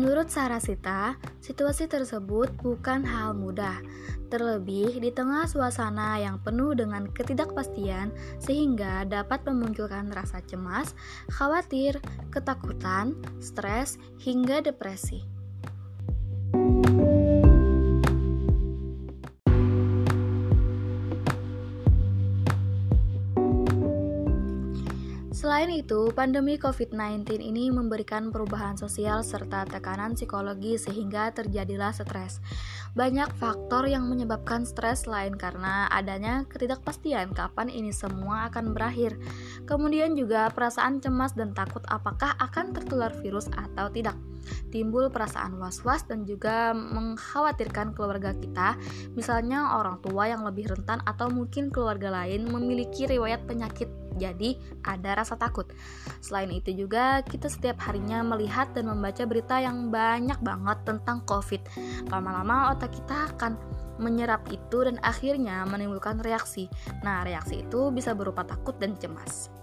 Menurut Sarasita, situasi tersebut bukan hal mudah, terlebih di tengah suasana yang penuh dengan ketidakpastian sehingga dapat memunculkan rasa cemas, khawatir, ketakutan, stres, hingga depresi. Selain itu, pandemi COVID-19 ini memberikan perubahan sosial serta tekanan psikologi sehingga terjadilah stres. Banyak faktor yang menyebabkan stres lain karena adanya ketidakpastian kapan ini semua akan berakhir. Kemudian juga perasaan cemas dan takut apakah akan tertular virus atau tidak. Timbul perasaan was-was dan juga mengkhawatirkan keluarga kita, misalnya orang tua yang lebih rentan atau mungkin keluarga lain memiliki riwayat penyakit jadi ada rasa takut. Selain itu juga kita setiap harinya melihat dan membaca berita yang banyak banget tentang COVID. Lama-lama otak kita akan menyerap itu dan akhirnya menimbulkan reaksi. Nah, reaksi itu bisa berupa takut dan cemas.